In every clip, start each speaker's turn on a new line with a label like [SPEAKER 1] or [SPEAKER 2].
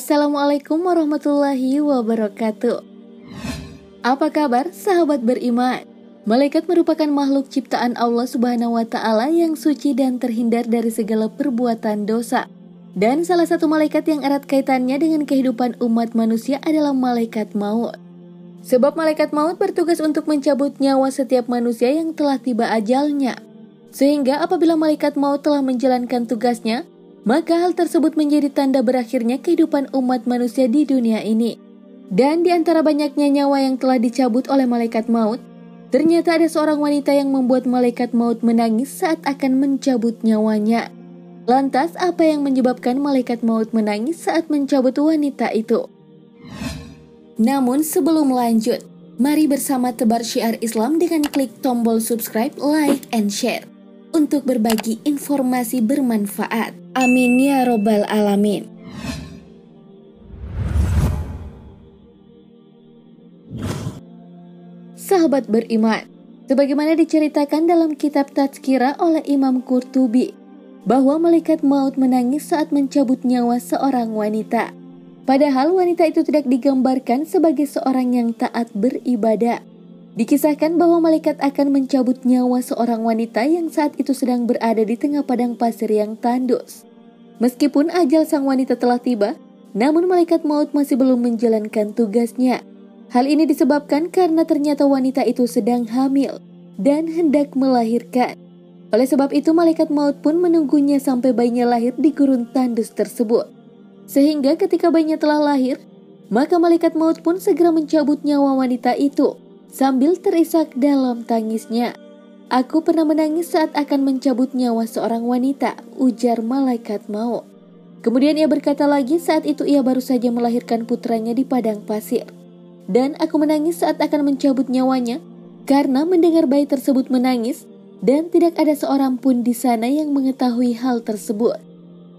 [SPEAKER 1] Assalamualaikum warahmatullahi wabarakatuh. Apa kabar sahabat beriman? Malaikat merupakan makhluk ciptaan Allah Subhanahu wa taala yang suci dan terhindar dari segala perbuatan dosa. Dan salah satu malaikat yang erat kaitannya dengan kehidupan umat manusia adalah malaikat maut. Sebab malaikat maut bertugas untuk mencabut nyawa setiap manusia yang telah tiba ajalnya. Sehingga apabila malaikat maut telah menjalankan tugasnya, maka hal tersebut menjadi tanda berakhirnya kehidupan umat manusia di dunia ini. Dan di antara banyaknya nyawa yang telah dicabut oleh malaikat maut, ternyata ada seorang wanita yang membuat malaikat maut menangis saat akan mencabut nyawanya. Lantas, apa yang menyebabkan malaikat maut menangis saat mencabut wanita itu? Namun, sebelum lanjut, mari bersama tebar syiar Islam dengan klik tombol subscribe, like, and share untuk berbagi informasi bermanfaat. Amin ya Robbal 'Alamin. Sahabat beriman, sebagaimana diceritakan dalam kitab Tazkira oleh Imam Qurtubi, bahwa malaikat maut menangis saat mencabut nyawa seorang wanita. Padahal wanita itu tidak digambarkan sebagai seorang yang taat beribadah. Dikisahkan bahwa malaikat akan mencabut nyawa seorang wanita yang saat itu sedang berada di tengah padang pasir yang tandus. Meskipun ajal sang wanita telah tiba, namun malaikat maut masih belum menjalankan tugasnya. Hal ini disebabkan karena ternyata wanita itu sedang hamil dan hendak melahirkan. Oleh sebab itu malaikat maut pun menunggunya sampai bayinya lahir di gurun tandus tersebut. Sehingga ketika bayinya telah lahir, maka malaikat maut pun segera mencabut nyawa wanita itu Sambil terisak dalam tangisnya, Aku pernah menangis saat akan mencabut nyawa seorang wanita, ujar malaikat maut. Kemudian ia berkata lagi saat itu ia baru saja melahirkan putranya di padang pasir. Dan aku menangis saat akan mencabut nyawanya karena mendengar bayi tersebut menangis dan tidak ada seorang pun di sana yang mengetahui hal tersebut.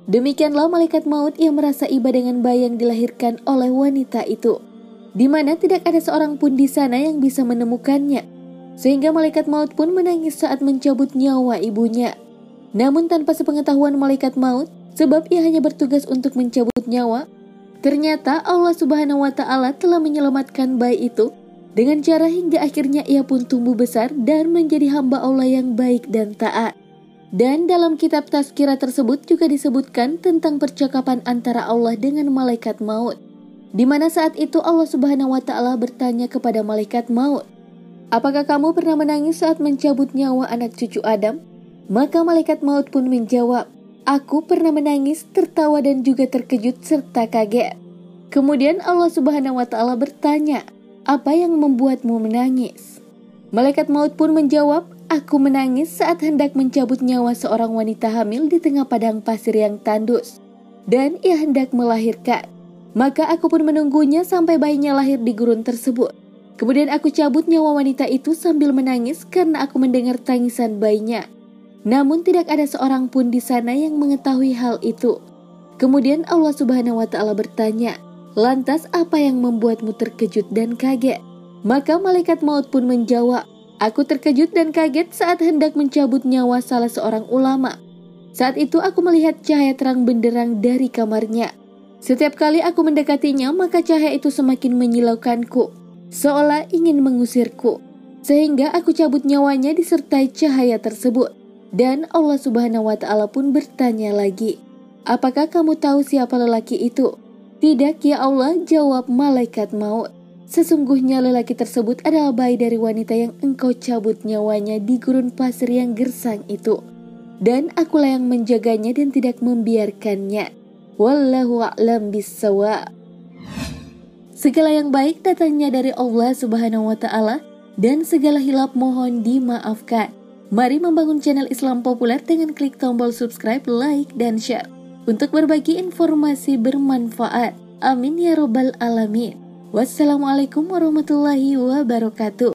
[SPEAKER 1] Demikianlah malaikat maut yang merasa iba dengan bayi yang dilahirkan oleh wanita itu di mana tidak ada seorang pun di sana yang bisa menemukannya. Sehingga malaikat maut pun menangis saat mencabut nyawa ibunya. Namun tanpa sepengetahuan malaikat maut, sebab ia hanya bertugas untuk mencabut nyawa, ternyata Allah Subhanahu wa taala telah menyelamatkan bayi itu dengan cara hingga akhirnya ia pun tumbuh besar dan menjadi hamba Allah yang baik dan taat. Dan dalam kitab Tazkirah tersebut juga disebutkan tentang percakapan antara Allah dengan malaikat maut di mana saat itu Allah Subhanahu wa taala bertanya kepada malaikat maut, "Apakah kamu pernah menangis saat mencabut nyawa anak cucu Adam?" Maka malaikat maut pun menjawab, "Aku pernah menangis, tertawa dan juga terkejut serta kaget." Kemudian Allah Subhanahu wa taala bertanya, "Apa yang membuatmu menangis?" Malaikat maut pun menjawab, "Aku menangis saat hendak mencabut nyawa seorang wanita hamil di tengah padang pasir yang tandus, dan ia hendak melahirkan." Maka aku pun menunggunya sampai bayinya lahir di gurun tersebut. Kemudian aku cabut nyawa wanita itu sambil menangis karena aku mendengar tangisan bayinya. Namun tidak ada seorang pun di sana yang mengetahui hal itu. Kemudian Allah Subhanahu wa taala bertanya, "Lantas apa yang membuatmu terkejut dan kaget?" Maka malaikat maut pun menjawab, "Aku terkejut dan kaget saat hendak mencabut nyawa salah seorang ulama. Saat itu aku melihat cahaya terang benderang dari kamarnya." Setiap kali aku mendekatinya, maka cahaya itu semakin menyilaukanku, seolah ingin mengusirku. Sehingga aku cabut nyawanya disertai cahaya tersebut. Dan Allah Subhanahu wa taala pun bertanya lagi, "Apakah kamu tahu siapa lelaki itu?" "Tidak, ya Allah," jawab malaikat maut. Sesungguhnya lelaki tersebut adalah bayi dari wanita yang engkau cabut nyawanya di gurun pasir yang gersang itu. Dan akulah yang menjaganya dan tidak membiarkannya. Wallahu a'lam bisawa. Segala yang baik datangnya dari Allah Subhanahu wa taala dan segala hilap mohon dimaafkan. Mari membangun channel Islam populer dengan klik tombol subscribe, like, dan share untuk berbagi informasi bermanfaat. Amin ya robbal alamin. Wassalamualaikum warahmatullahi wabarakatuh.